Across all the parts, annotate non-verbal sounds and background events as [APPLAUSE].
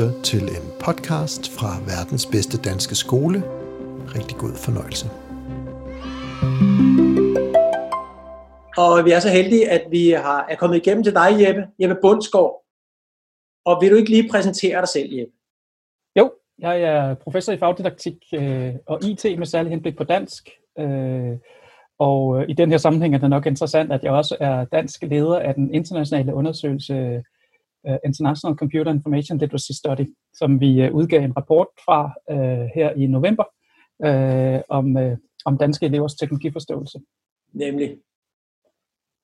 lytter til en podcast fra verdens bedste danske skole. Rigtig god fornøjelse. Og vi er så heldige, at vi har, er kommet igennem til dig, Jeppe, Jeppe Bundsgaard. Og vil du ikke lige præsentere dig selv, Jeppe? Jo, jeg er professor i fagdidaktik øh, og IT med særlig henblik på dansk. Øh, og i den her sammenhæng er det nok interessant, at jeg også er dansk leder af den internationale undersøgelse International Computer Information Literacy Study, som vi uh, udgav en rapport fra uh, her i november om, om danske elevers teknologiforståelse. Nemlig.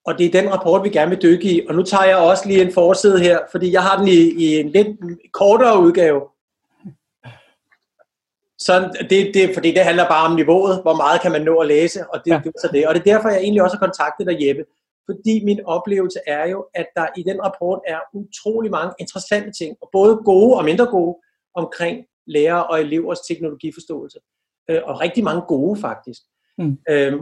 Og det er den rapport, vi gerne vil dykke i. Og nu tager jeg også lige en forside her, fordi jeg har den i, i en lidt kortere udgave. Så det, det, fordi det handler bare om niveauet, hvor meget kan man nå at læse, og det, ja. det så det. Og det er derfor, jeg egentlig også har kontaktet dig, Jeppe, fordi min oplevelse er jo, at der i den rapport er utrolig mange interessante ting, og både gode og mindre gode, omkring lærere og elevers teknologiforståelse. Øh, og rigtig mange gode faktisk. Mm. Øhm,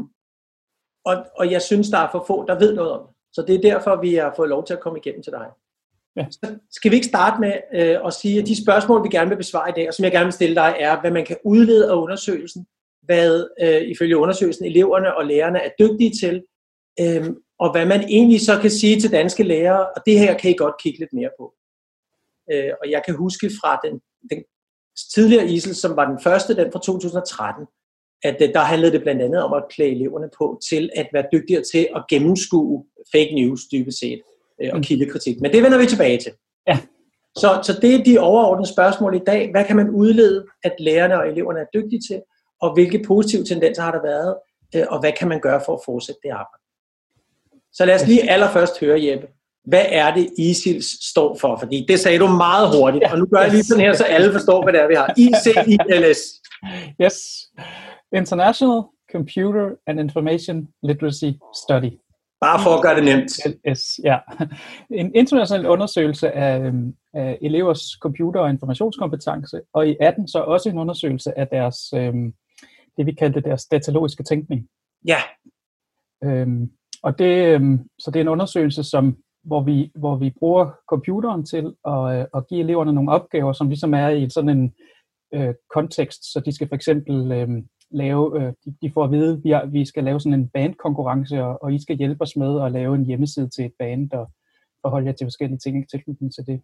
og, og jeg synes, der er for få, der ved noget om det. Så det er derfor, vi har fået lov til at komme igennem til dig. Ja. Så skal vi ikke starte med øh, at sige, at de spørgsmål, vi gerne vil besvare i dag, og som jeg gerne vil stille dig, er, hvad man kan udlede af undersøgelsen, hvad øh, ifølge undersøgelsen eleverne og lærerne er dygtige til, øh, og hvad man egentlig så kan sige til danske lærere, og det her kan I godt kigge lidt mere på. Øh, og jeg kan huske fra den, den tidligere ISIL, som var den første, den fra 2013, at øh, der handlede det blandt andet om at klæde eleverne på til at være dygtigere til at gennemskue fake news dybest set, øh, og mm. kildekritik. Men det vender vi tilbage til. Ja. Så, så det er de overordnede spørgsmål i dag. Hvad kan man udlede, at lærerne og eleverne er dygtige til, og hvilke positive tendenser har der været, øh, og hvad kan man gøre for at fortsætte det arbejde? Så lad os lige allerførst høre, Jeppe. Hvad er det, ISILS står for? Fordi det sagde du meget hurtigt, og nu gør jeg lige sådan her, så alle forstår, hvad det er, vi har. ICILS. Yes. International Computer and Information Literacy Study. Bare for at gøre det nemt. Yes, ja. En international undersøgelse af, øhm, af elevers computer- og informationskompetence, og i 18 så også en undersøgelse af deres, øhm, det vi kaldte deres datalogiske tænkning. Ja. Øhm, og det, øhm, så det er en undersøgelse, som, hvor, vi, hvor vi bruger computeren til at, øh, at give eleverne nogle opgaver, som ligesom er i sådan en øh, kontekst. Så de skal for eksempel øh, lave, øh, de, de får at vide, vi, vi skal lave sådan en bandkonkurrence, og, og I skal hjælpe os med at lave en hjemmeside til et band, og forholde jer til forskellige ting i tilknytning til det.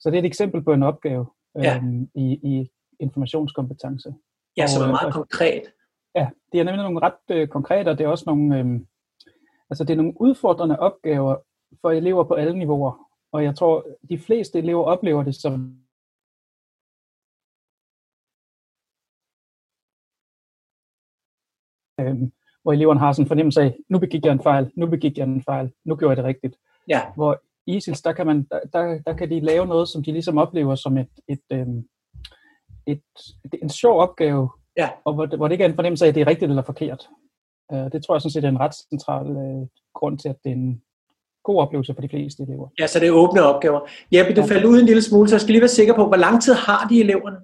Så det er et eksempel på en opgave øh, ja. i, i informationskompetence. Ja, som er meget og, konkret. Ja, det er nemlig nogle ret øh, konkrete, og det er også nogle, øh, Altså det er nogle udfordrende opgaver for elever på alle niveauer, og jeg tror, de fleste elever oplever det som øhm, hvor eleverne har sådan en fornemmelse af, nu begik jeg en fejl, nu begik jeg en fejl, nu gjorde jeg det rigtigt. Ja. Hvor ISILS, der kan, man, der, der kan de lave noget, som de ligesom oplever som et, et, øhm, et, et, en sjov opgave, ja. og hvor, hvor det ikke er en fornemmelse af, at det er rigtigt eller forkert. Øh, det tror jeg sådan set er en ret central øh, grund til, at det er en god oplevelse for de fleste elever. Ja, så det er åbne opgaver. Jeppe, du ja. faldt ud en lille smule, så jeg skal lige være sikker på, hvor lang tid har de eleverne?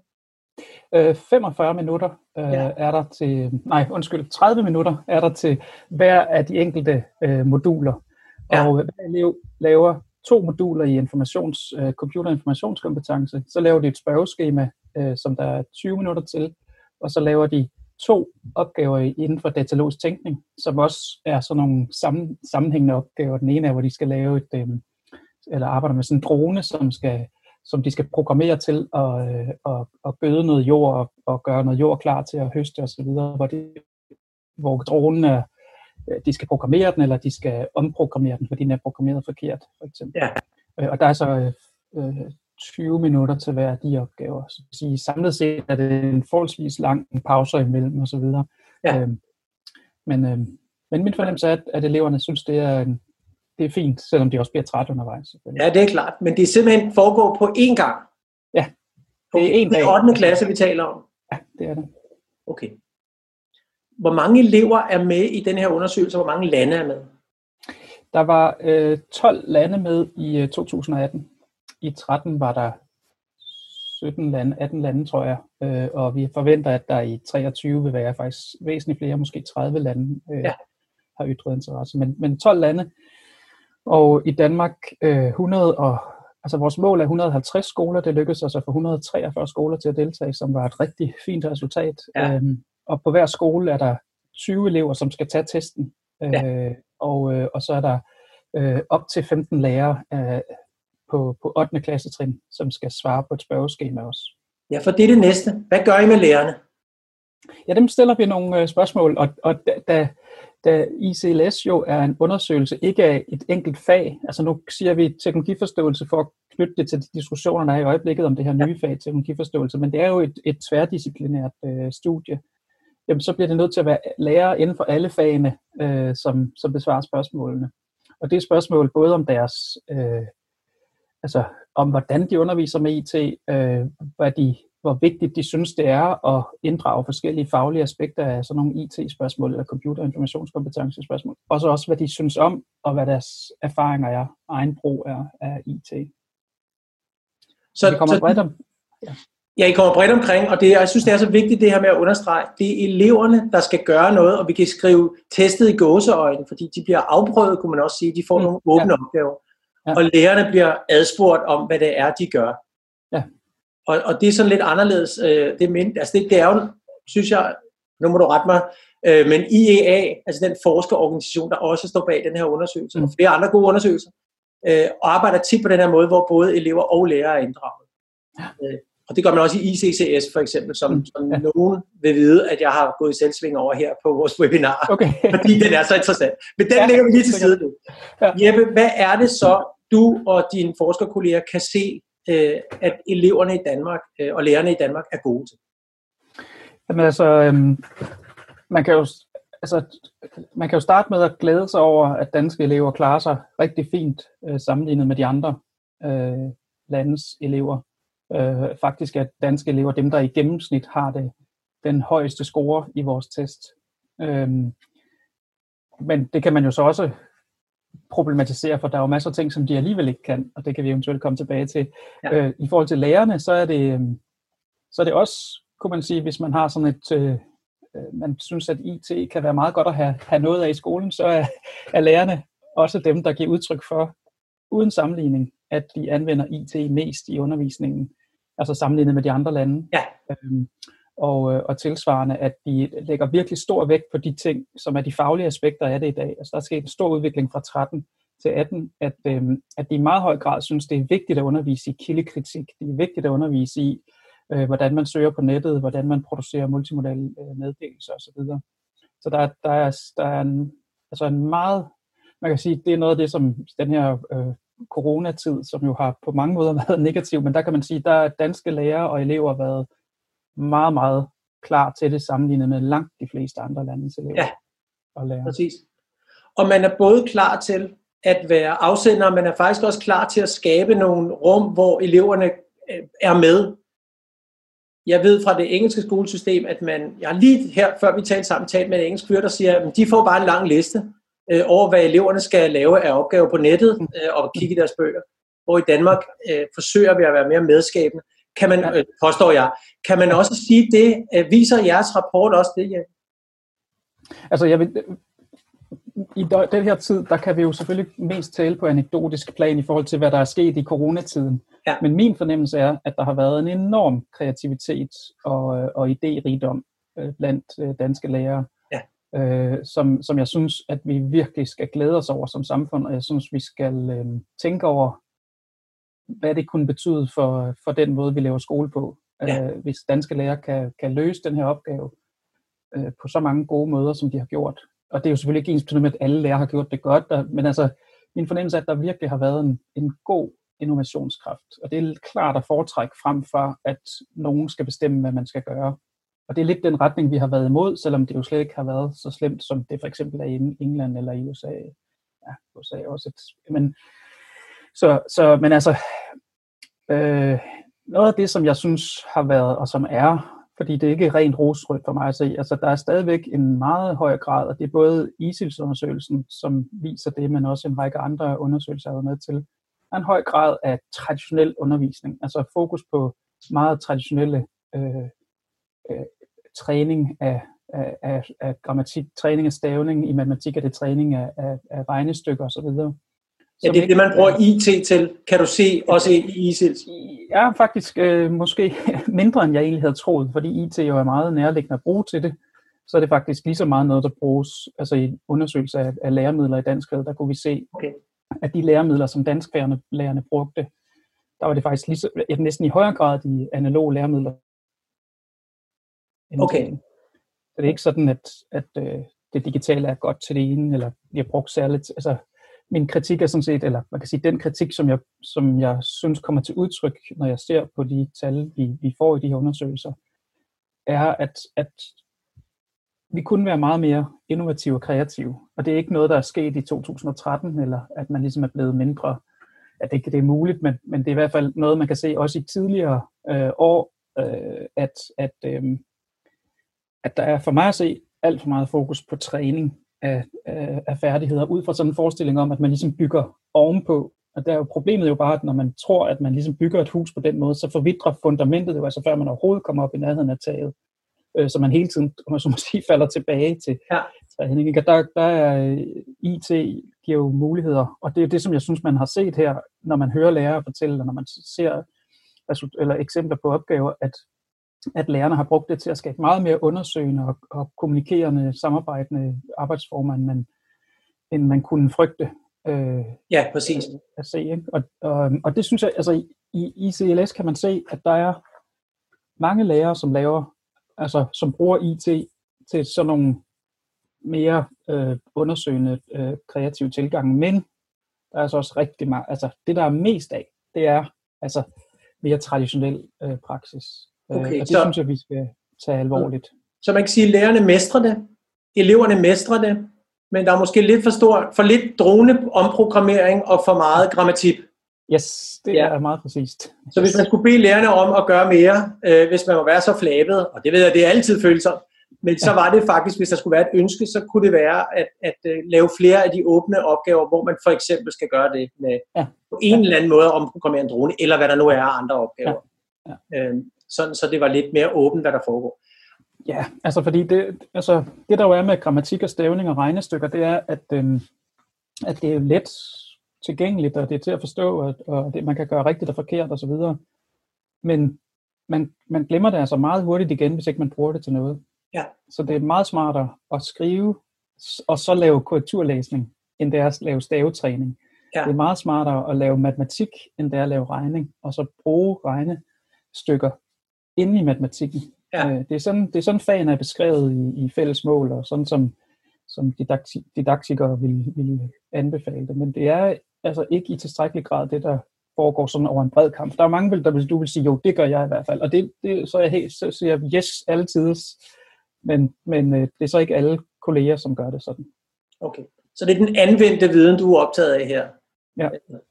Øh, 45 minutter øh, ja. er der til, nej undskyld, 30 minutter er der til hver af de enkelte øh, moduler. Ja. Og hver elev laver to moduler i informations, øh, computerinformationskompetence. Så laver de et spørgeskema, øh, som der er 20 minutter til, og så laver de to opgaver inden for datalogisk tænkning, som også er sådan nogle sammen, sammenhængende opgaver. Den ene er, hvor de skal lave et, øh, eller arbejde med sådan en drone, som, skal, som de skal programmere til at, øh, at, at gøde noget jord og, og gøre noget jord klar til at høste osv., hvor, det, hvor dronen er, øh, de skal programmere den, eller de skal omprogrammere den, fordi den er programmeret forkert, for eksempel. Ja. Øh, og der er så øh, 20 minutter til hver af de opgaver. Så at sige, samlet set er det en forholdsvis lang pauser imellem osv. Ja. Øhm, men, øhm, men min fornemmelse er, at, at eleverne synes, det er, en, det er fint, selvom de også bliver træt undervejs. Ja, det er klart. Men det er simpelthen foregår på én gang? Ja, det er en dag. Det er 8. klasse, vi taler om? Ja, det er det. Okay. Hvor mange elever er med i den her undersøgelse, hvor mange lande er med? Der var øh, 12 lande med i øh, 2018. I 13 var der 17 lande, 18 lande, tror jeg, øh, og vi forventer, at der i 23 vil være faktisk væsentligt flere, måske 30 lande, øh, ja. har ytret interesse, men, men 12 lande, og i Danmark øh, 100 og altså vores mål er 150 skoler. Det lykkedes os at få 143 skoler til at deltage, som var et rigtig fint resultat. Ja. Øhm, og på hver skole er der 20 elever, som skal tage testen. Ja. Øh, og, øh, og så er der øh, op til 15 lærere øh, på, på 8. klassetrin, som skal svare på et spørgeskema også. Ja, for det er det næste. Hvad gør I med lærerne? Ja, dem stiller vi nogle øh, spørgsmål, og, og da, da ICLS jo er en undersøgelse, ikke af et enkelt fag, altså nu siger vi teknologiforståelse for at knytte det til de diskussioner, der er i øjeblikket om det her nye fag, teknologiforståelse, men det er jo et, et tværdisciplinært øh, studie, jamen så bliver det nødt til at være lærer inden for alle fagene, øh, som, som besvarer spørgsmålene. Og det er spørgsmål både om deres, øh, altså om hvordan de underviser med IT, øh, hvad de hvor vigtigt de synes, det er at inddrage forskellige faglige aspekter af sådan nogle IT-spørgsmål eller computer- og informationskompetencespørgsmål. Og så også, hvad de synes om, og hvad deres erfaringer er, egen brug er af IT. Så, vi kommer så, bredt om. Ja. ja, I kommer bredt omkring, og det, jeg synes, det er så vigtigt det her med at understrege, det er eleverne, der skal gøre noget, og vi kan skrive testet i gåseøjne, fordi de bliver afprøvet, kunne man også sige, de får mm, nogle åbne ja. opgaver. Ja. Og lærerne bliver adspurgt om, hvad det er, de gør. Ja. Og, og det er sådan lidt anderledes. Øh, det, mind, altså det, det er jo, synes jeg, nu må du rette mig, øh, men IEA, altså den forskerorganisation, der også står bag den her undersøgelse, mm. og flere andre gode undersøgelser, øh, arbejder tit på den her måde, hvor både elever og lærere er inddraget. Ja. Øh, og det gør man også i ICCS for eksempel, som, mm. som ja. nogen vil vide, at jeg har gået i selvsving over her på vores webinar, okay. [LAUGHS] fordi den er så interessant. Men den ja, lægger vi lige til side nu. Ja. Jeppe, hvad er det så, du og dine forskerkolleger kan se øh, at eleverne i Danmark øh, og lærerne i Danmark er gode til? Jamen altså, øhm, man kan jo altså, man kan jo starte med at glæde sig over, at danske elever klarer sig rigtig fint øh, sammenlignet med de andre øh, landes elever. Øh, faktisk er danske elever dem, der i gennemsnit har det den højeste score i vores test. Øh, men det kan man jo så også problematisere, for der er jo masser af ting, som de alligevel ikke kan, og det kan vi eventuelt komme tilbage til. Ja. Øh, I forhold til lærerne, så er det, øhm, så er det også, kunne man sige, hvis man har sådan et, øh, øh man synes, at IT kan være meget godt at have, have noget af i skolen, så er, er lærerne også dem, der giver udtryk for, uden sammenligning, at de anvender IT mest i undervisningen, altså sammenlignet med de andre lande. Ja. Øhm, og, øh, og tilsvarende, at de lægger virkelig stor vægt på de ting, som er de faglige aspekter af det i dag. Altså der er sket en stor udvikling fra 13 til 18, at, øh, at de i meget høj grad synes, det er vigtigt at undervise i kildekritik. Det er vigtigt at undervise i, øh, hvordan man søger på nettet, hvordan man producerer multimodale øh, meddelelser osv. Så der, der, er, der er en, altså en meget, man kan sige, det er noget af det, som den her øh, coronatid, som jo har på mange måder [LAUGHS] været negativ, men der kan man sige, der er danske lærere og elever været meget, meget klar til det sammenlignet med langt de fleste andre landes elever ja, og lærere. præcis. Og man er både klar til at være afsender, men man er faktisk også klar til at skabe nogle rum, hvor eleverne øh, er med. Jeg ved fra det engelske skolesystem, at man, jeg har lige her, før vi talte sammen, talt med en engelsk fyr, der siger, at de får bare en lang liste øh, over, hvad eleverne skal lave af opgaver på nettet øh, og kigge i deres bøger. Hvor i Danmark øh, forsøger vi at være mere medskabende kan man, øh, påstår jeg. Kan man også sige det? Øh, viser jeres rapport også det, ja? Altså, jeg vil, i den her tid, der kan vi jo selvfølgelig mest tale på anekdotisk plan i forhold til, hvad der er sket i coronatiden. Ja. Men min fornemmelse er, at der har været en enorm kreativitet og, og idérigdom øh, blandt øh, danske lærere. Øh, som, som jeg synes, at vi virkelig skal glæde os over som samfund, og jeg synes, vi skal øh, tænke over, hvad det kunne betyde for, for den måde, vi laver skole på. Ja. Øh, hvis danske lærere kan, kan løse den her opgave øh, på så mange gode måder, som de har gjort. Og det er jo selvfølgelig ikke ens med, at alle lærere har gjort det godt, der, men altså, min fornemmelse er, at der virkelig har været en, en god innovationskraft. Og det er klart at foretrække frem for, at nogen skal bestemme, hvad man skal gøre. Og det er lidt den retning, vi har været imod, selvom det jo slet ikke har været så slemt, som det for eksempel er i England eller i USA. Ja, USA også. Et, men, så, så men altså, øh, noget af det, som jeg synes har været, og som er, fordi det ikke er rent rosrødt for mig at se, altså der er stadigvæk en meget høj grad, og det er både ISILS-undersøgelsen, som viser det, men også en række andre undersøgelser, jeg har med til, er en høj grad af traditionel undervisning, altså fokus på meget traditionelle øh, øh, træning af, af, af, af grammatik, træning af stavning, i matematik er det træning af, af, af regnestykker osv., Ja, det er det, man bruger IT til, kan du se, også i ISILS? Ja, faktisk øh, måske [LAUGHS] mindre, end jeg egentlig havde troet, fordi IT jo er meget nærliggende at bruge til det. Så er det faktisk lige så meget noget, der bruges altså i undersøgelser af, af læremidler i dansk, der kunne vi se, okay. at de læremidler, som dansklærerne lærerne brugte, der var det faktisk lige så, næsten i højere grad de analoge læremidler. Okay. Så det er ikke sådan, at, at øh, det digitale er godt til det ene, eller bliver brugt særligt. Altså, min kritik er sådan set, eller man kan sige, den kritik, som jeg, som jeg synes kommer til udtryk, når jeg ser på de tal, vi, vi får i de her undersøgelser, er, at, at vi kunne være meget mere innovative og kreative. Og det er ikke noget, der er sket i 2013, eller at man ligesom er blevet mindre, at det ikke det er muligt, men, men det er i hvert fald noget, man kan se også i tidligere øh, år, øh, at, at, øh, at der er for mig at se alt for meget fokus på træning af, af, af færdigheder, ud fra sådan en forestilling om, at man ligesom bygger ovenpå. Og der er jo problemet jo bare, at når man tror, at man ligesom bygger et hus på den måde, så forvidrer fundamentet jo, altså før man overhovedet kommer op i nærheden af taget. Øh, så man hele tiden, om man så må sige, falder tilbage til ja. træning. Og der, der er øh, IT giver jo muligheder, og det er det, som jeg synes, man har set her, når man hører lærere fortælle, og når man ser eller eksempler på opgaver, at at lærerne har brugt det til at skabe meget mere undersøgende og, og kommunikerende, samarbejdende arbejdsformer, end man, end man kunne frygte. Øh, ja, præcis. At se, ikke? Og, og, og det synes jeg, altså i, i CLS kan man se, at der er mange lærere, som laver, altså som bruger IT til sådan nogle mere øh, undersøgende, øh, kreative tilgange, men der er altså også rigtig meget, altså det der er mest af, det er altså mere traditionel øh, praksis. Øh, okay, og det så, synes jeg, vi skal tage alvorligt. Så man kan sige, at lærerne mestrer det, eleverne mestrer det, men der er måske lidt for, stor, for lidt drone omprogrammering og for meget grammatik. Yes, det ja. er meget præcist. Så hvis man skulle bede lærerne om at gøre mere, øh, hvis man må være så flabet, og det ved jeg, det er altid følsomt, men så var det faktisk, hvis der skulle være et ønske, så kunne det være at, at uh, lave flere af de åbne opgaver, hvor man for eksempel skal gøre det med ja. på en ja. eller anden måde at omprogrammere en drone, eller hvad der nu er andre opgaver. Ja. Ja. Øhm, sådan så det var lidt mere åbent, hvad der foregår. Ja, altså fordi det, altså det der jo er med grammatik og stavning og regnestykker, det er, at, øhm, at det er let tilgængeligt, og det er til at forstå, og, og det, man kan gøre rigtigt og forkert osv. Men man, man glemmer det altså meget hurtigt igen, hvis ikke man bruger det til noget. Ja. Så det er meget smartere at skrive, og så lave korrekturlæsning, end det er at lave stavetræning. Ja. Det er meget smartere at lave matematik, end det er at lave regning, og så bruge regnestykker inde i matematikken. Ja. Øh, det, er sådan, det er sådan, fagene er beskrevet i, i fælles mål, og sådan som, som didakti, didaktikere vil, vil anbefale det. Men det er altså ikke i tilstrækkelig grad det, der foregår sådan over en bred kamp. Der er mange, der vil, du vil sige, jo, det gør jeg i hvert fald. Og det, det så, er jeg helt, så siger jeg yes altid. Men, men øh, det er så ikke alle kolleger, som gør det sådan. Okay. Så det er den anvendte viden, du er optaget af her? Ja.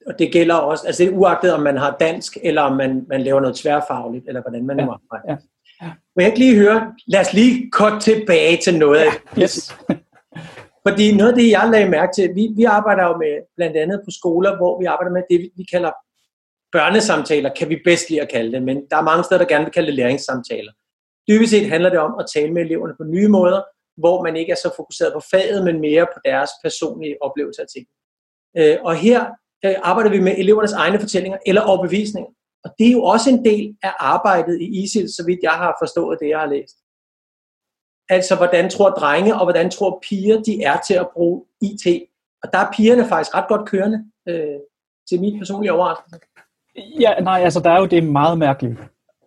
Og det gælder også, altså det er uagtet om man har dansk, eller om man, man laver noget tværfagligt, eller hvordan man ja. nu arbejder. Ja. Ja. Må jeg ikke lige høre, lad os lige kort tilbage til noget af ja. yes. [LAUGHS] Fordi noget af det, jeg lagde mærke til, vi, vi arbejder jo med blandt andet på skoler, hvor vi arbejder med det, vi kalder børnesamtaler, kan vi bedst lide at kalde det, men der er mange steder, der gerne vil kalde det læringssamtaler. Dybest set handler det om at tale med eleverne på nye måder, hvor man ikke er så fokuseret på faget, men mere på deres personlige oplevelse af ting. Øh, og her øh, arbejder vi med elevernes egne fortællinger eller overbevisninger. Og det er jo også en del af arbejdet i ISIL, så vidt jeg har forstået det, jeg har læst. Altså, hvordan tror drenge og hvordan tror piger, de er til at bruge IT. Og der er pigerne faktisk ret godt kørende øh, til min personlige overraskelse. Ja, nej, altså der er jo det meget mærkeligt,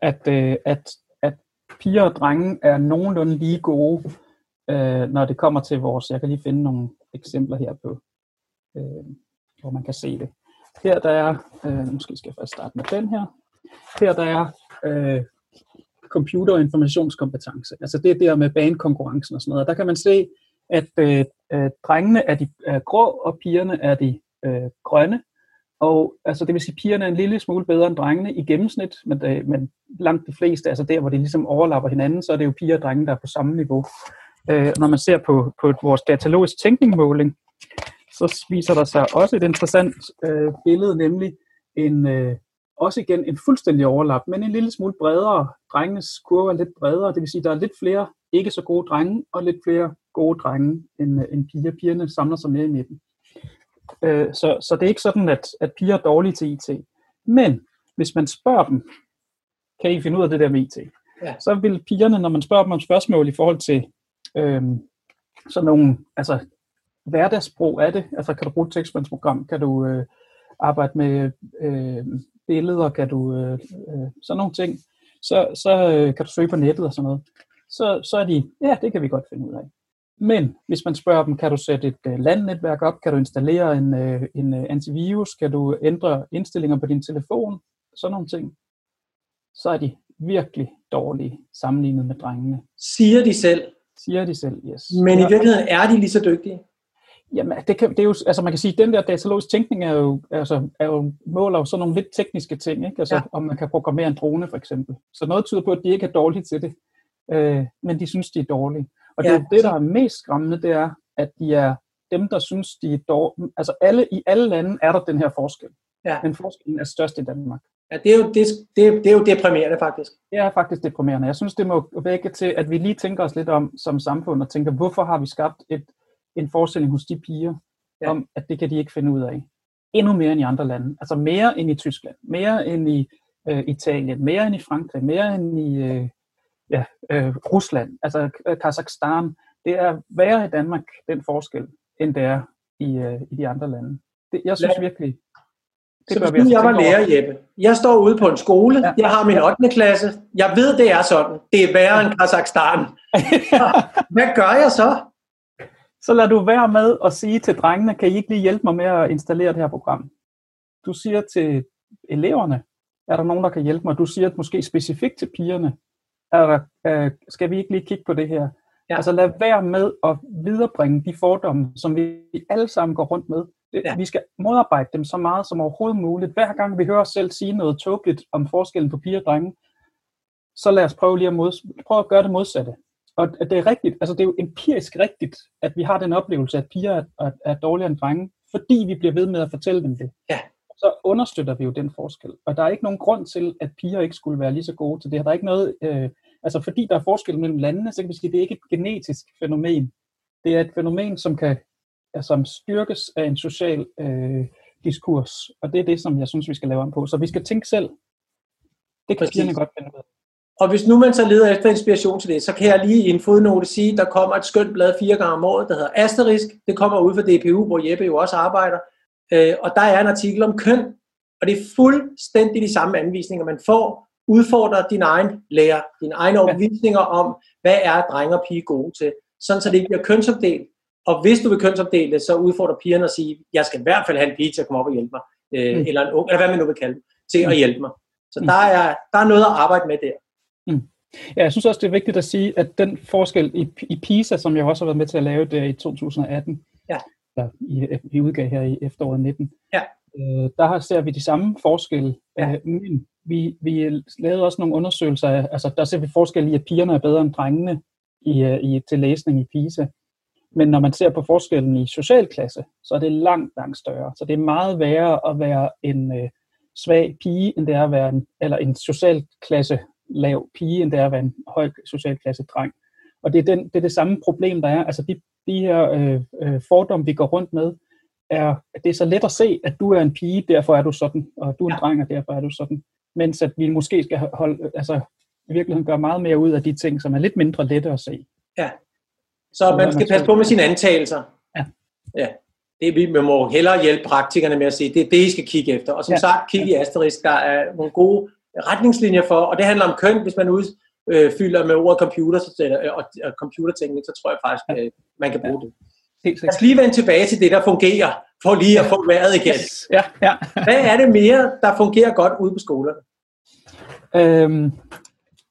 at, øh, at, at piger og drenge er nogenlunde lige gode, øh, når det kommer til vores, jeg kan lige finde nogle eksempler her på, øh, hvor man kan se det. Her der er, øh, måske skal jeg først starte med den her. Her der er øh, computer- og informationskompetence. Altså det der med banekonkurrencen og sådan noget. Der kan man se, at øh, øh, drengene er de øh, grå, og pigerne er de øh, grønne. Og altså, det vil sige, at pigerne er en lille smule bedre end drengene i gennemsnit, men, øh, men langt de fleste, altså der, hvor de ligesom overlapper hinanden, så er det jo piger og drenge, der er på samme niveau. Øh, når man ser på, på vores datalogisk tænkningmåling, så viser der sig også et interessant øh, billede, nemlig en, øh, også igen en fuldstændig overlap, men en lille smule bredere. Drengenes kurve er lidt bredere, det vil sige, at der er lidt flere ikke så gode drenge, og lidt flere gode drenge end, øh, end piger. Pigerne samler sig mere i midten. Øh, så, så det er ikke sådan, at, at piger er dårlige til IT. Men hvis man spørger dem, kan I finde ud af det der med IT? Ja. Så vil pigerne, når man spørger dem om spørgsmål i forhold til øh, sådan nogle, altså hverdagsbrug af det, altså kan du bruge et tekstmandsprogram, kan du øh, arbejde med øh, billeder, kan du øh, øh, sådan nogle ting, så, så øh, kan du søge på nettet og sådan noget. Så, så er de, ja, det kan vi godt finde ud af. Men hvis man spørger dem, kan du sætte et uh, landnetværk op, kan du installere en, uh, en uh, antivirus, kan du ændre indstillinger på din telefon, sådan nogle ting, så er de virkelig dårlige sammenlignet med drengene. Siger de selv? Siger de selv, yes. Men i virkeligheden er de lige så dygtige? Jamen, det, kan, det er jo, altså man kan sige, at den der datalogisk tænkning er jo, altså, er jo måler jo sådan nogle lidt tekniske ting, ikke? Altså, ja. om man kan programmere en drone for eksempel. Så noget tyder på, at de ikke er dårlige til det, øh, men de synes, de er dårlige. Og ja. det, det, der er mest skræmmende, det er, at de er dem, der synes, de er dårlige. Altså alle, i alle lande er der den her forskel. Ja. Men forskellen er størst i Danmark. Ja, det er, jo, det, det, det er jo deprimerende faktisk. Det er faktisk deprimerende. Jeg synes, det må vække til, at vi lige tænker os lidt om som samfund, og tænker, hvorfor har vi skabt et, en forestilling hos de piger, ja. om at det kan de ikke finde ud af. Endnu mere end i andre lande. Altså mere end i Tyskland, mere end i øh, Italien, mere end i Frankrig, mere end i øh, ja, øh, Rusland, altså øh, Kazakhstan. Det er værre i Danmark, den forskel, end det er i, øh, i de andre lande. Det, jeg synes virkelig, det så hvis altså jeg var lærer, Jeppe, jeg står ude på en skole, ja. jeg har min 8. klasse, jeg ved, det er sådan, det er værre end Kazakhstan. [LAUGHS] Hvad gør jeg så? Så lad du være med at sige til drengene, kan I ikke lige hjælpe mig med at installere det her program? Du siger til eleverne, er der nogen, der kan hjælpe mig? Du siger måske specifikt til pigerne, er der, øh, skal vi ikke lige kigge på det her? Ja. Altså lad være med at viderebringe de fordomme, som vi alle sammen går rundt med. Ja. Vi skal modarbejde dem så meget som overhovedet muligt. Hver gang vi hører os selv sige noget tåbeligt om forskellen på piger og drenge, så lad os prøve lige at, mod, prøve at gøre det modsatte. Og det er rigtigt, altså det er jo empirisk rigtigt, at vi har den oplevelse, at piger er, er, er dårligere end drenge, fordi vi bliver ved med at fortælle dem det. Ja. Så understøtter vi jo den forskel. Og der er ikke nogen grund til, at piger ikke skulle være lige så gode til det her. Der er ikke noget, øh, altså fordi der er forskel mellem landene, så kan vi sige, at det er ikke et genetisk fænomen. Det er et fænomen, som kan som styrkes af en social øh, diskurs. Og det er det, som jeg synes, vi skal lave om på. Så vi skal tænke selv. Det kan pigerne godt finde ud af. Og hvis nu man så leder efter inspiration til det, så kan jeg lige i en fodnote sige, der kommer et skønt blad fire gange om året, der hedder Asterisk. Det kommer ud fra DPU, hvor Jeppe jo også arbejder. Øh, og der er en artikel om køn, og det er fuldstændig de samme anvisninger, man får. Udfordrer din egen lærer, dine egne overbevisninger om, hvad er drenge og pige gode til, sådan så det ikke bliver kønsopdelt. Og hvis du vil kønsopdele det, så udfordrer pigerne at sige, jeg skal i hvert fald have en pige til at komme op og hjælpe mig, øh, mm. eller en ung, eller hvad man nu vil kalde det, til at mm. hjælpe mig. Så der, er, der er noget at arbejde med der. Ja, jeg synes også, det er vigtigt at sige, at den forskel i, i PISA, som jeg også har været med til at lave der i 2018, ja. der i, i udgav her i efteråret 19, ja. øh, der ser vi de samme forskelle, ja. øh, men vi, vi lavede også nogle undersøgelser, altså der ser vi forskel i, at pigerne er bedre end drengene i, øh, i, til læsning i PISA. Men når man ser på forskellen i socialklasse, så er det langt, langt større. Så det er meget værre at være en øh, svag pige, end det er at være en, eller en socialklasse lav pige, end det er at være en høj socialklasse dreng. Og det er, den, det er det samme problem, der er. Altså de, de her øh, øh, fordomme, vi går rundt med, er, at det er så let at se, at du er en pige, derfor er du sådan, og du er en ja. dreng, og derfor er du sådan. Mens at vi måske skal holde, altså i virkeligheden gøre meget mere ud af de ting, som er lidt mindre lette at se. Ja, så, så man skal passe på med sine antagelser. Ja. ja. Det, vi må hellere hjælpe praktikerne med at sige, det er det, I skal kigge efter. Og som ja. sagt, kig i Asterisk, der er nogle gode retningslinjer for, og det handler om køn, hvis man udfylder med ordet computer og, og computerteknik, så tror jeg faktisk, at man kan bruge det. Lad os lige vende tilbage til det, der fungerer, for lige at få vejret igen. Ja, ja. Hvad er det mere, der fungerer godt ude på skolerne? Øhm,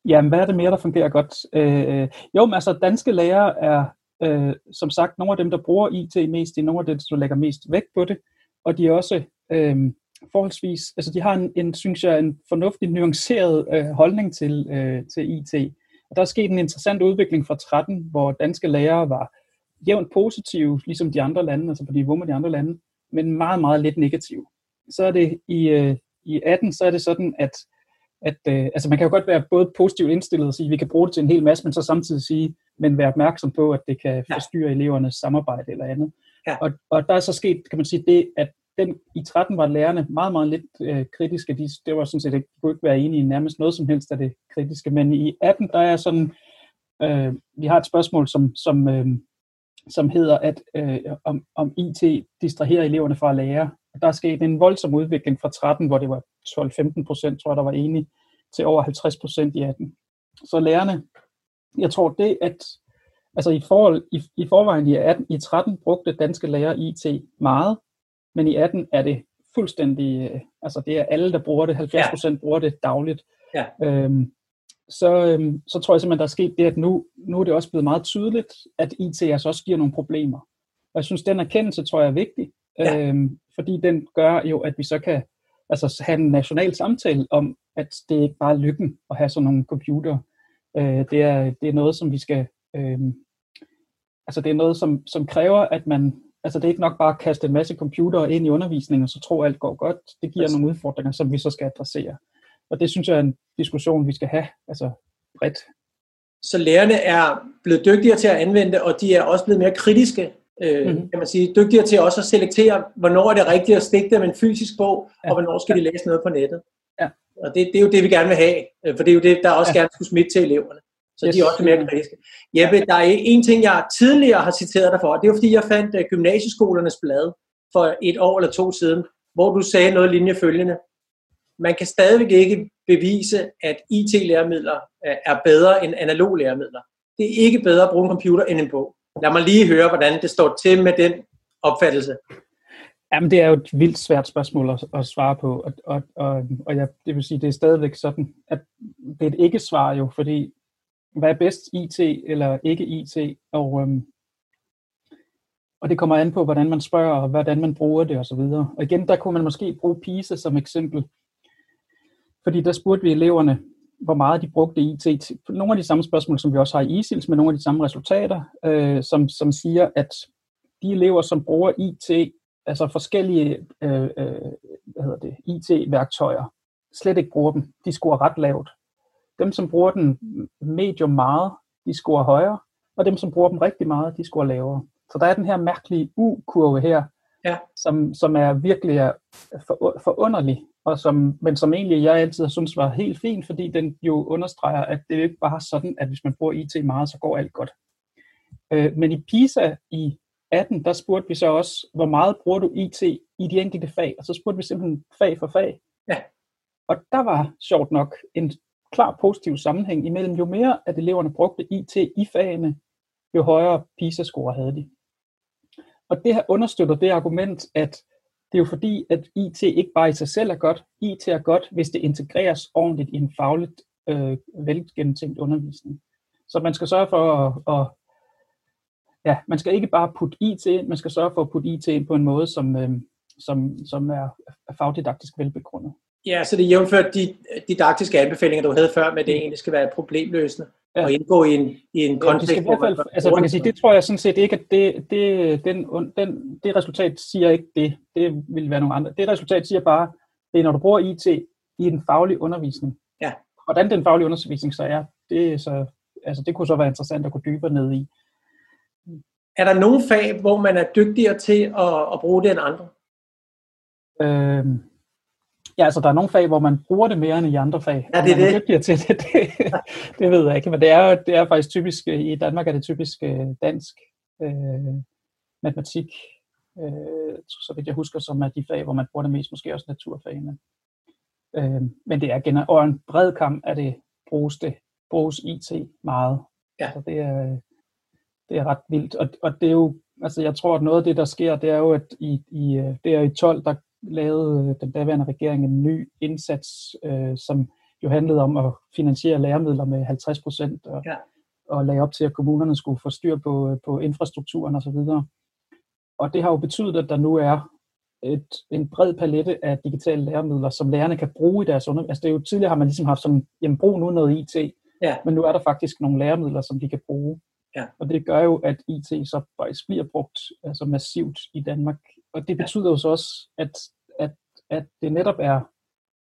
jamen, hvad er det mere, der fungerer godt? Øh, jo, men altså, danske lærere er øh, som sagt nogle af dem, der bruger IT mest, de er nogle af dem, der lægger mest vægt på det, og de er også øh, forholdsvis, altså de har en, en synes jeg, en fornuftig nuanceret øh, holdning til, øh, til IT. Og der er sket en interessant udvikling fra 13, hvor danske lærere var jævnt positive, ligesom de andre lande, altså på niveau med de andre lande, men meget, meget lidt negative. Så er det i, øh, i 18, så er det sådan, at, at øh, altså man kan jo godt være både positivt indstillet og sige, at vi kan bruge det til en hel masse, men så samtidig sige, men være opmærksom på, at det kan forstyrre elevernes samarbejde eller andet. Ja. Og, og der er så sket, kan man sige, det, at den, i 13 var lærerne meget, meget lidt øh, kritiske. De, det var sådan set ikke, kunne ikke være enige i nærmest noget som helst af det kritiske. Men i 18, der er sådan, øh, vi har et spørgsmål, som, som, øh, som hedder, at øh, om, om IT distraherer eleverne fra at lære. Og der er sket en voldsom udvikling fra 13, hvor det var 12-15 procent, tror jeg, der var enige, til over 50 procent i 18. Så lærerne, jeg tror det, at altså i, forhold, i, i forvejen i, 18, i 13 brugte danske lærere IT meget, men i 18 er det fuldstændig, øh, altså det er alle, der bruger det, 70 procent ja. bruger det dagligt. Ja. Øhm, så, øhm, så tror jeg simpelthen, der er sket det, at nu, nu er det også blevet meget tydeligt, at IT altså også giver nogle problemer. Og jeg synes, den erkendelse tror jeg er vigtig, ja. øhm, fordi den gør jo, at vi så kan altså, have en national samtale om, at det ikke bare er lykken at have sådan nogle computer. Øh, det, er, det er noget, som vi skal... Øh, altså det er noget, som, som kræver, at man... Altså det er ikke nok bare at kaste en masse computer ind i undervisningen, og så tro, at alt går godt. Det giver altså. nogle udfordringer, som vi så skal adressere. Og det synes jeg er en diskussion, vi skal have altså bredt. Så lærerne er blevet dygtigere til at anvende det, og de er også blevet mere kritiske øh, mm-hmm. kan man sige, dygtigere til også at selektere, hvornår er det rigtigt at stikke dem en fysisk bog, ja. og hvornår skal ja. de læse noget på nettet. Ja. Og det, det er jo det, vi gerne vil have, øh, for det er jo det, der også ja. gerne skulle smitte til eleverne. Så yes. de er også mere kritiske. Jeppe, der er en ting, jeg tidligere har citeret dig for, det er fordi, jeg fandt uh, gymnasieskolernes blad for et år eller to siden, hvor du sagde noget linje følgende. Man kan stadigvæk ikke bevise, at IT-læremidler er bedre end analog læremidler. Det er ikke bedre at bruge en computer end en bog. Lad mig lige høre, hvordan det står til med den opfattelse. Jamen, det er jo et vildt svært spørgsmål at, at svare på, og, og, og, og jeg, det vil sige, det er stadigvæk sådan, at det er et ikke-svar jo, fordi hvad er bedst, IT eller ikke IT, og, øhm, og det kommer an på, hvordan man spørger, og hvordan man bruger det osv. Og, og igen, der kunne man måske bruge PISA som eksempel, fordi der spurgte vi eleverne, hvor meget de brugte IT til nogle af de samme spørgsmål, som vi også har i ISILS, med nogle af de samme resultater, øh, som, som siger, at de elever, som bruger IT, altså forskellige øh, øh, hvad hedder det, IT-værktøjer, slet ikke bruger dem. De scorer ret lavt. Dem, som bruger den medium meget, de scorer højere, og dem, som bruger dem rigtig meget, de scorer lavere. Så der er den her mærkelige U-kurve her, ja. som, som er virkelig er for, forunderlig, og som, men som egentlig jeg altid har syntes var helt fint, fordi den jo understreger, at det ikke bare sådan, at hvis man bruger IT meget, så går alt godt. Øh, men i PISA i 18, der spurgte vi så også, hvor meget bruger du IT i de enkelte fag? Og så spurgte vi simpelthen fag for fag. Ja. Og der var sjovt nok en klar positiv sammenhæng imellem, jo mere at eleverne brugte IT i fagene, jo højere PISA-score havde de. Og det her understøtter det argument, at det er jo fordi, at IT ikke bare i sig selv er godt. IT er godt, hvis det integreres ordentligt i en fagligt øh, velgennemtænkt undervisning. Så man skal sørge for at, at ja, man skal ikke bare putte IT ind, man skal sørge for at putte IT ind på en måde, som, øh, som, som er fagdidaktisk velbegrundet. Ja, så det jævnført de didaktiske anbefalinger, du havde før, med det egentlig skal være problemløsende ja. og indgå i en, i en kontekst. Ja, i hvert fald, altså man kan sige, det tror jeg sådan set ikke, at det, det, den, den, det resultat siger ikke det. Det vil være nogle andre. Det resultat siger bare, det er når du bruger IT i en faglig undervisning. Ja. Hvordan den faglige undervisning så er, det, er så, altså det kunne så være interessant at gå dybere ned i. Er der nogle fag, hvor man er dygtigere til at, at bruge det end andre? Øhm, Ja, altså der er nogle fag, hvor man bruger det mere end i andre fag. Ja, det er det. til det, det, det ved jeg ikke, men det er, det er faktisk typisk, i Danmark er det typisk øh, dansk, øh, matematik, øh, så vidt jeg husker, som er de fag, hvor man bruger det mest, måske også naturfagene. Øh, men det er generelt, og en bred kamp er det, bruges det, bruges IT meget. Ja. Altså det er, det er ret vildt, og, og det er jo, altså jeg tror, at noget af det, der sker, det er jo, at i, i, øh, det er i 12, der lavede øh, den daværende regering en ny indsats, øh, som jo handlede om at finansiere læremidler med 50 procent, og, ja. og lagde op til, at kommunerne skulle få styr på, øh, på infrastrukturen osv. Og, og det har jo betydet, at der nu er et, en bred palette af digitale læremidler, som lærerne kan bruge i deres undervisning. Altså det er jo tidligere har man ligesom haft sådan, jamen brug nu noget IT, ja. men nu er der faktisk nogle læremidler, som de kan bruge. Ja. Og det gør jo, at IT så faktisk bliver brugt altså massivt i Danmark og det betyder jo så også, at, at, at det netop er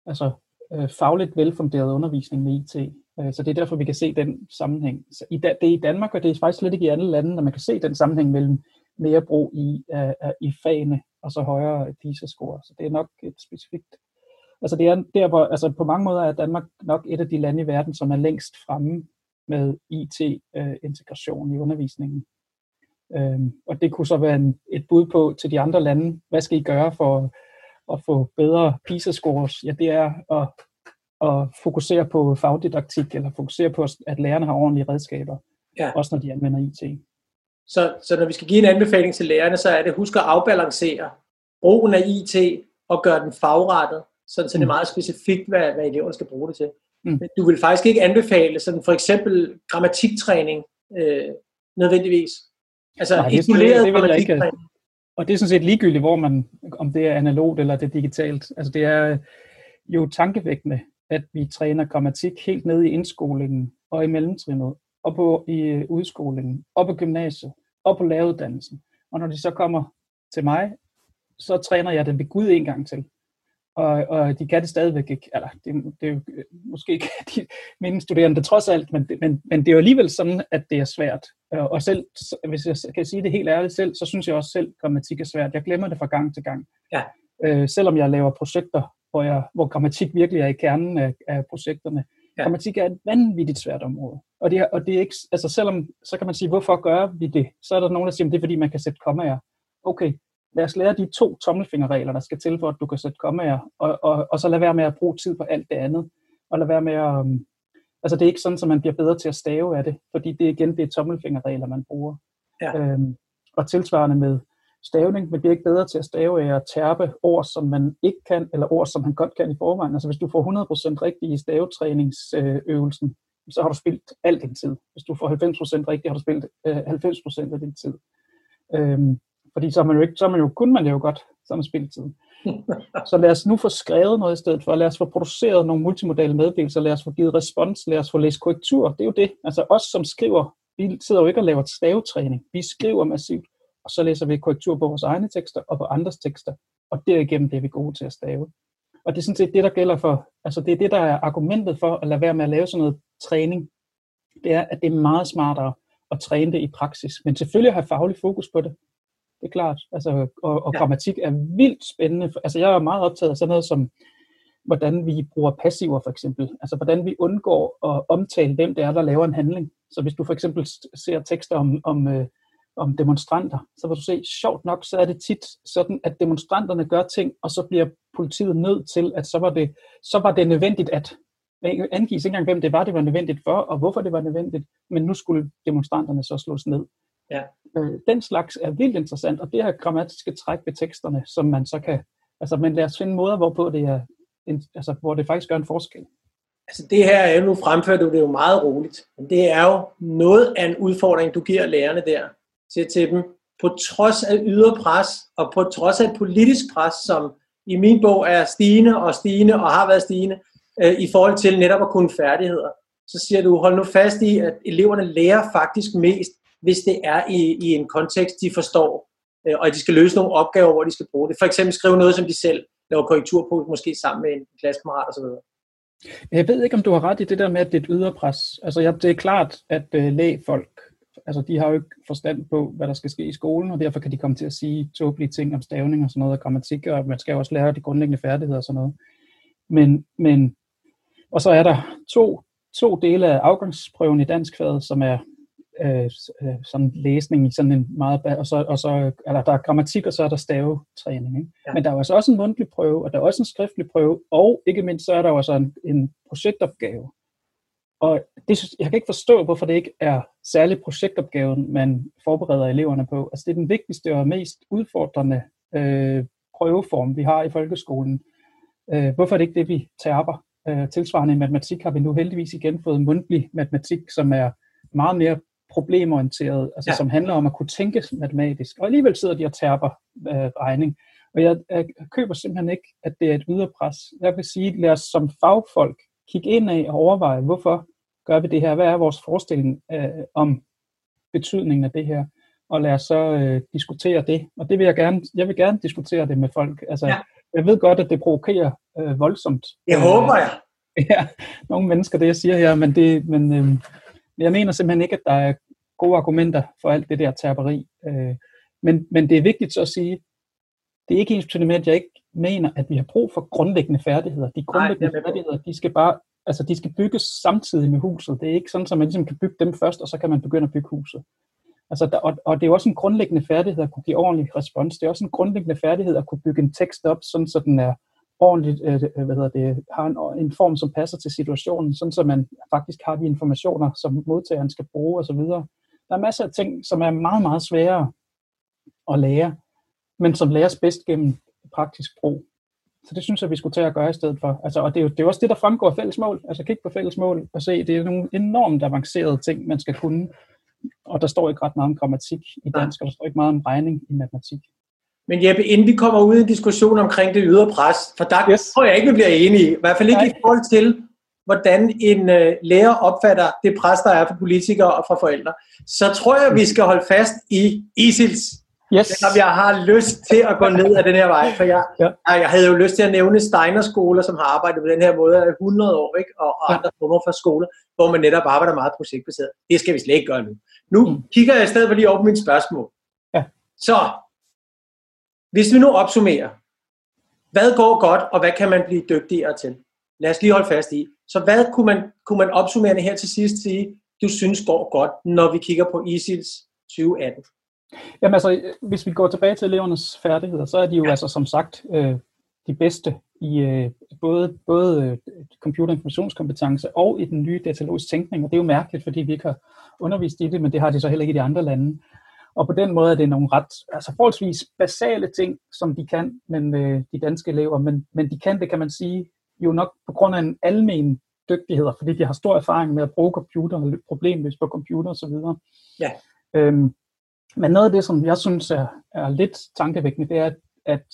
altså, øh, fagligt velfunderet undervisning med IT. Øh, så det er derfor, vi kan se den sammenhæng. Så i, det er i Danmark, og det er faktisk slet ikke i andre lande, når man kan se den sammenhæng mellem mere brug i, øh, i fagene, og så højere PISA-score. Så det er nok et specifikt Altså det er der, hvor, altså på mange måder er Danmark nok et af de lande i verden, som er længst fremme med IT-integration øh, i undervisningen. Øhm, og det kunne så være en, et bud på til de andre lande, hvad skal I gøre for at få bedre PISA-scores? Ja, det er at, at fokusere på fagdidaktik, eller fokusere på, at lærerne har ordentlige redskaber, ja. også når de anvender IT. Så, så når vi skal give en anbefaling til lærerne, så er det husk at afbalancere brugen af IT og gøre den fagrettet, så, så det er mm. meget specifikt, hvad, hvad eleverne skal bruge det til. Mm. Men du vil faktisk ikke anbefale sådan for eksempel grammatiktræning øh, nødvendigvis. Altså Nej, det, isoleret det, det jeg ikke. Og det er sådan set ligegyldigt, hvor man, om det er analogt eller det er digitalt. Altså det er jo tankevækkende, at vi træner grammatik helt ned i indskolingen og i mellemtrinnet, og på i udskolingen, og på gymnasiet, og på laveruddannelsen. Og når de så kommer til mig, så træner jeg dem ved Gud en gang til og, og de kan det stadigvæk ikke. Eller, det, det er jo måske ikke [LAUGHS] de mine studerende trods alt, men, men, men det er jo alligevel sådan, at det er svært. Og selv, hvis jeg kan sige det helt ærligt selv, så synes jeg også selv, at grammatik er svært. Jeg glemmer det fra gang til gang. Ja. Øh, selvom jeg laver projekter, hvor, jeg, hvor grammatik virkelig er i kernen af, af projekterne. Ja. Grammatik er et vanvittigt svært område. Og det, er, og det er ikke, altså selvom, så kan man sige, hvorfor gør vi det? Så er der nogen, der siger, at det er fordi, man kan sætte kommaer. Okay, lad os lære de to tommelfingerregler, der skal til for, at du kan sætte kommaer, og, og, og så lad være med at bruge tid på alt det andet. Og lad være med at... Um, altså det er ikke sådan, at man bliver bedre til at stave af det, fordi det igen, det er tommelfingerregler, man bruger. Ja. Øhm, og tilsvarende med stavning, man bliver ikke bedre til at stave af at tærpe ord, som man ikke kan, eller ord, som man godt kan i forvejen. Altså hvis du får 100% rigtigt i stavetræningsøvelsen, så har du spildt al din tid. Hvis du får 90% rigtigt, har du spildt øh, 90% af din tid. Øhm, fordi så er man jo ikke, så man jo, kun man det jo godt, som spilletid. [LAUGHS] så lad os nu få skrevet noget i stedet for. Lad os få produceret nogle multimodale meddelelser. Lad os få givet respons. Lad os få læst korrektur. Det er jo det. Altså os, som skriver, vi sidder jo ikke og laver stavetræning. Vi skriver massivt, og så læser vi korrektur på vores egne tekster og på andres tekster. Og derigennem bliver vi gode til at stave. Og det er sådan set det, der gælder for, altså det er det, der er argumentet for at lade være med at lave sådan noget træning. Det er, at det er meget smartere at træne det i praksis. Men selvfølgelig have faglig fokus på det det er klart. Altså, og, og ja. grammatik er vildt spændende. Altså, jeg er meget optaget af sådan noget som, hvordan vi bruger passiver for eksempel. Altså, hvordan vi undgår at omtale, hvem det er, der laver en handling. Så hvis du for eksempel ser tekster om, om, øh, om demonstranter, så vil du se, sjovt nok, så er det tit sådan, at demonstranterne gør ting, og så bliver politiet nødt til, at så var det, så var det nødvendigt at angives ikke engang, hvem det var, det var nødvendigt for, og hvorfor det var nødvendigt, men nu skulle demonstranterne så slås ned. Ja. Øh, den slags er vildt interessant, og det her grammatiske træk ved teksterne, som man så kan, altså men lad os finde måder, hvorpå det er, en, altså hvor det faktisk gør en forskel. Altså det her er jo, nu fremfører du det jo meget roligt, men det er jo noget af en udfordring, du giver lærerne der til, til dem, på trods af ydre pres, og på trods af et politisk pres, som i min bog er stigende og stigende og har været stigende, øh, i forhold til netop at kunne færdigheder. Så siger du, hold nu fast i, at eleverne lærer faktisk mest hvis det er i, i en kontekst, de forstår, øh, og at de skal løse nogle opgaver, hvor de skal bruge det. For eksempel skrive noget, som de selv laver korrektur på, måske sammen med en klassekammerat osv. Jeg ved ikke, om du har ret i det der med, at det er et ydre pres. Altså, ja, det er klart, at øh, lægfolk, altså de har jo ikke forstand på, hvad der skal ske i skolen, og derfor kan de komme til at sige tåbelige ting om stavning og sådan noget, og grammatik, og man skal også lære de grundlæggende færdigheder og sådan noget. Men, men og så er der to, to dele af afgangsprøven i dansk fag, som er øh, øh, sådan læsning i sådan en meget, og så, og så eller der er grammatik, og så er der stavetræning. Ikke? Ja. Men der er også også en mundtlig prøve, og der er også en skriftlig prøve, og ikke mindst så er der jo også en, en projektopgave. Og det, jeg kan ikke forstå, hvorfor det ikke er særligt projektopgaven, man forbereder eleverne på. Altså det er den vigtigste og mest udfordrende øh, prøveform, vi har i folkeskolen. Øh, hvorfor er det ikke det, vi taber? Øh, tilsvarende i matematik har vi nu heldigvis igen fået mundtlig matematik, som er meget mere problemorienteret, altså ja. som handler om at kunne tænke matematisk. Og alligevel sidder de og tærper øh, regning. Og jeg, jeg køber simpelthen ikke, at det er et ydre pres. Jeg vil sige, lad os som fagfolk kigge ind af og overveje, hvorfor gør vi det her? Hvad er vores forestilling øh, om betydningen af det her? Og lad os så øh, diskutere det. Og det vil jeg gerne, jeg vil gerne diskutere det med folk. Altså, ja. Jeg ved godt, at det provokerer øh, voldsomt. Jeg håber jeg. [LAUGHS] Ja, nogle mennesker, det jeg siger her, men, det, men øh, jeg mener simpelthen ikke, at der er gode argumenter for alt det der tapperi. Øh, Men, men det er vigtigt så at sige, det er ikke ens med, at jeg ikke mener, at vi har brug for grundlæggende færdigheder. De grundlæggende Nej, færdigheder, de skal bare altså de skal bygges samtidig med huset. Det er ikke sådan, at man ligesom kan bygge dem først, og så kan man begynde at bygge huset. Altså, der, og, og det er også en grundlæggende færdighed at kunne give ordentlig respons. Det er også en grundlæggende færdighed at kunne bygge en tekst op, sådan så den er ordentligt, øh, øh, hvad hedder det, har en, en form, som passer til situationen, sådan så man faktisk har de informationer, som modtageren skal bruge osv. Der er masser af ting, som er meget, meget svære at lære, men som læres bedst gennem praktisk brug. Så det synes jeg, vi skulle tage at gøre i stedet for. Altså, og det er, jo, det er også det, der fremgår af fælles mål. Altså kig på fælles mål og se, det er nogle enormt avancerede ting, man skal kunne. Og der står ikke ret meget om grammatik i dansk, og der står ikke meget om regning i matematik. Men Jeppe, inden vi kommer ud i en diskussion omkring det ydre pres, for der yes. tror jeg ikke, vi bliver enige. I hvert fald ikke Nej. i forhold til, hvordan en uh, lærer opfatter det pres, der er fra politikere og fra forældre. Så tror jeg, vi skal holde fast i ISILs Yes. Selvom jeg har lyst til at gå ned ad den her vej, for jeg, ja. jeg havde jo lyst til at nævne Steiner skoler, som har arbejdet på den her måde i 100 år, ikke? og, og andre former for skoler, hvor man netop arbejder meget projektbaseret. Det skal vi slet ikke gøre nu. Nu mm. kigger jeg i stedet for lige over på mine spørgsmål. Ja. Så, hvis vi nu opsummerer, hvad går godt, og hvad kan man blive dygtigere til? Lad os lige holde fast i. Så hvad kunne man, kunne man opsummere her til sidst sige, du synes går godt, når vi kigger på ISILs 2018? Jamen altså, hvis vi går tilbage til elevernes færdigheder, så er de jo ja. altså som sagt øh, de bedste i øh, både, både øh, computerinformationskompetence og i den nye datalogiske tænkning, og det er jo mærkeligt, fordi vi ikke har undervist i det, men det har de så heller ikke i de andre lande. Og på den måde er det nogle ret, altså forholdsvis basale ting, som de kan, men øh, de danske elever, men, men de kan det, kan man sige, jo nok på grund af en almen dygtighed, fordi de har stor erfaring med at bruge computer og problemløs på computer osv. Ja. Øhm, men noget af det, som jeg synes er, er lidt tankevækkende, det er, at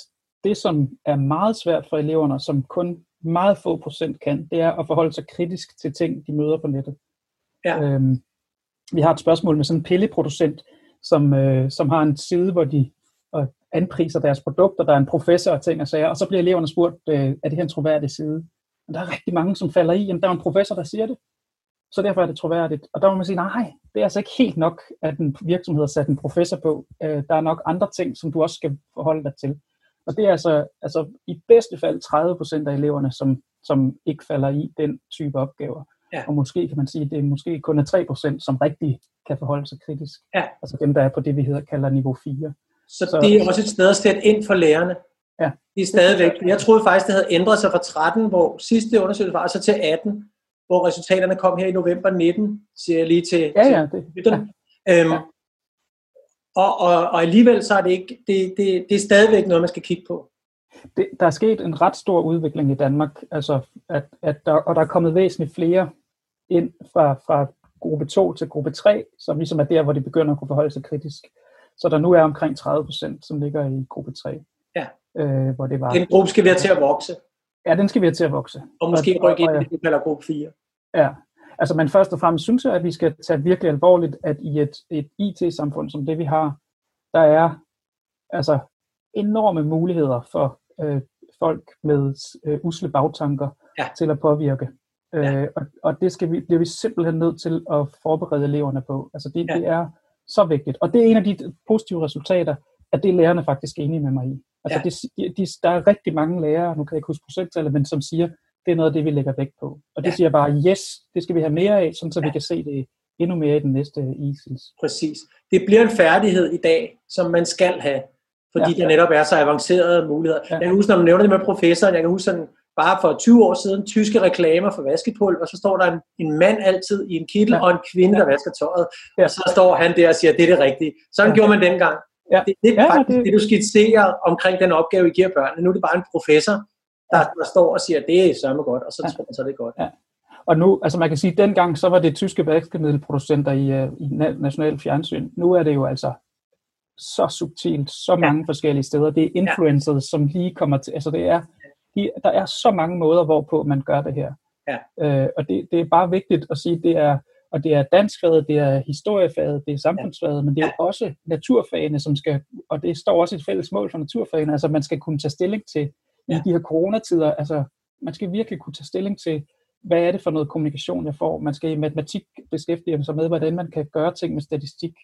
det, som er meget svært for eleverne, som kun meget få procent kan, det er at forholde sig kritisk til ting, de møder på nettet. Ja. Øhm, vi har et spørgsmål med sådan en pilleproducent, som, øh, som har en side, hvor de øh, anpriser deres produkter, der er en professor og ting og sager, og så bliver eleverne spurgt, øh, er det her en troværdig side? Men der er rigtig mange, som falder i, jamen der er en professor, der siger det så derfor er det troværdigt. Og der må man sige, nej, det er altså ikke helt nok, at en virksomhed har sat en professor på. Øh, der er nok andre ting, som du også skal forholde dig til. Og det er altså, altså i bedste fald 30 procent af eleverne, som, som ikke falder i den type opgaver. Ja. Og måske kan man sige, at det er måske kun er 3 procent, som rigtig kan forholde sig kritisk. Ja. Altså dem, der er på det, vi hedder, kalder niveau 4. Så, så det er også et sted at sætte ind for lærerne. Ja. De er stadigvæk. Jeg troede faktisk, det havde ændret sig fra 13, hvor sidste undersøgelse var, så til 18, hvor resultaterne kom her i november 19, siger jeg lige til, ja, ja, det, til ja. Øhm, ja. Og, og, og alligevel så er det ikke, det, det, det er stadigvæk noget, man skal kigge på. Det, der er sket en ret stor udvikling i Danmark, altså at, at der, og der er kommet væsentligt flere ind fra, fra gruppe 2 til gruppe 3, som ligesom er der, hvor de begynder at kunne forholde sig kritisk. Så der nu er omkring 30 procent, som ligger i gruppe 3. Ja. Øh, hvor det var, Den gruppe skal være til at vokse. Ja, den skal vi have til at vokse. Og måske rykke ind i det, vi kalder gruppe 4. Ja, altså men først og fremmest synes jeg, at vi skal tage virkelig alvorligt, at i et, et IT-samfund som det, vi har, der er altså enorme muligheder for øh, folk med øh, usle bagtanker ja. til at påvirke. Ja. Øh, og, og det skal vi, bliver vi simpelthen nødt til at forberede eleverne på. Altså det, ja. det er så vigtigt. Og det er en af de positive resultater, at det er lærerne faktisk enige med mig i. Altså ja. de, de, der er rigtig mange lærere, nu kan jeg ikke huske procenttallet, men som siger, det er noget af det, vi lægger vægt på. Og det ja. siger bare, yes, det skal vi have mere af, sådan så ja. vi kan se det endnu mere i den næste ISILS. Præcis. Det bliver en færdighed i dag, som man skal have, fordi ja. der netop er så avancerede muligheder. Ja. Jeg kan huske, når man nævner det med professoren, jeg kan huske sådan, bare for 20 år siden, tyske reklamer for vaskepulver, og så står der en, en mand altid i en kittel, ja. og en kvinde, der vasker tøjet. Ja. Og så står han der og siger, det er det rigtige. Sådan ja. gjorde man dengang. Ja. Det, det er ja, faktisk det... det, du skitserer omkring den opgave, I giver børnene. Nu er det bare en professor, der, der står og siger, det er sørme godt, og så ja. tror man så, det er godt. Ja. Og nu, altså man kan sige, at dengang så var det tyske vaskemiddelproducenter i, uh, i national fjernsyn. Nu er det jo altså så subtilt, så mange ja. forskellige steder. Det er influencers, ja. som lige kommer til, altså det er, de, der er så mange måder, hvorpå man gør det her. Ja. Uh, og det, det er bare vigtigt at sige, det er, og det er danskfaget, det er historiefaget, det er samfundsfaget, men det er jo også naturfagene, som skal, og det står også et fælles mål for naturfagene, altså man skal kunne tage stilling til ja. i de her coronatider, altså man skal virkelig kunne tage stilling til, hvad er det for noget kommunikation, jeg får. Man skal i matematik beskæftige sig med, hvordan man kan gøre ting med statistik.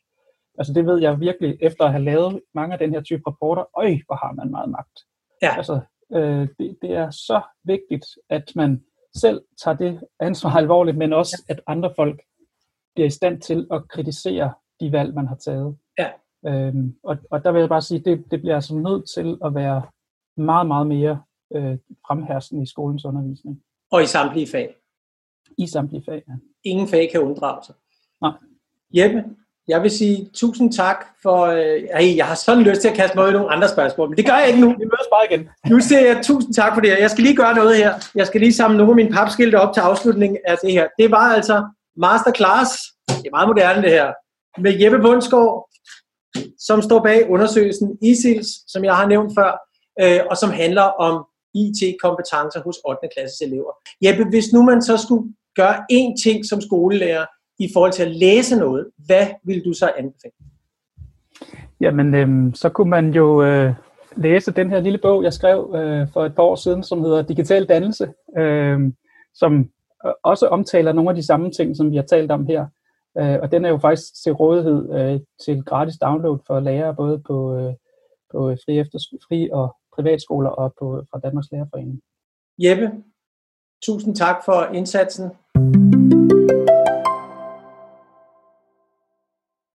Altså det ved jeg virkelig, efter at have lavet mange af den her type rapporter, øj, hvor har man meget magt. Ja. Altså, øh, det, det er så vigtigt, at man selv tager det ansvar [LAUGHS] alvorligt, men også at andre folk bliver i stand til at kritisere de valg, man har taget. Ja. Øhm, og, og der vil jeg bare sige, det, det bliver altså nødt til at være meget, meget mere øh, fremherskende i skolens undervisning. Og i samtlige fag. I samtlige fag, ja. Ingen fag kan unddrage sig. Nej. Jeppe, jeg vil sige tusind tak for... Øh, ej, jeg har sådan lyst til at kaste mig ud i nogle andre spørgsmål, men det gør jeg ikke nu. Vi mødes bare igen. Nu siger jeg tusind tak for det her. Jeg skal lige gøre noget her. Jeg skal lige samle nogle af mine papskilte op til afslutningen af det her. Det var altså masterclass. Det er meget moderne det her. Med Jeppe Bundsgaard, som står bag undersøgelsen ISILS, som jeg har nævnt før, øh, og som handler om IT-kompetencer hos 8. klasses elever. Jeppe, hvis nu man så skulle gøre én ting som skolelærer i forhold til at læse noget, hvad vil du så anbefale? Jamen, øhm, så kunne man jo øh, læse den her lille bog, jeg skrev øh, for et par år siden, som hedder Digital Dannelse, øh, som også omtaler nogle af de samme ting, som vi har talt om her. Øh, og den er jo faktisk til rådighed øh, til gratis download for lærere, både på, øh, på fri, efter, fri og privatskoler og på, fra Danmarks Lærerforening. Jeppe, tusind tak for indsatsen.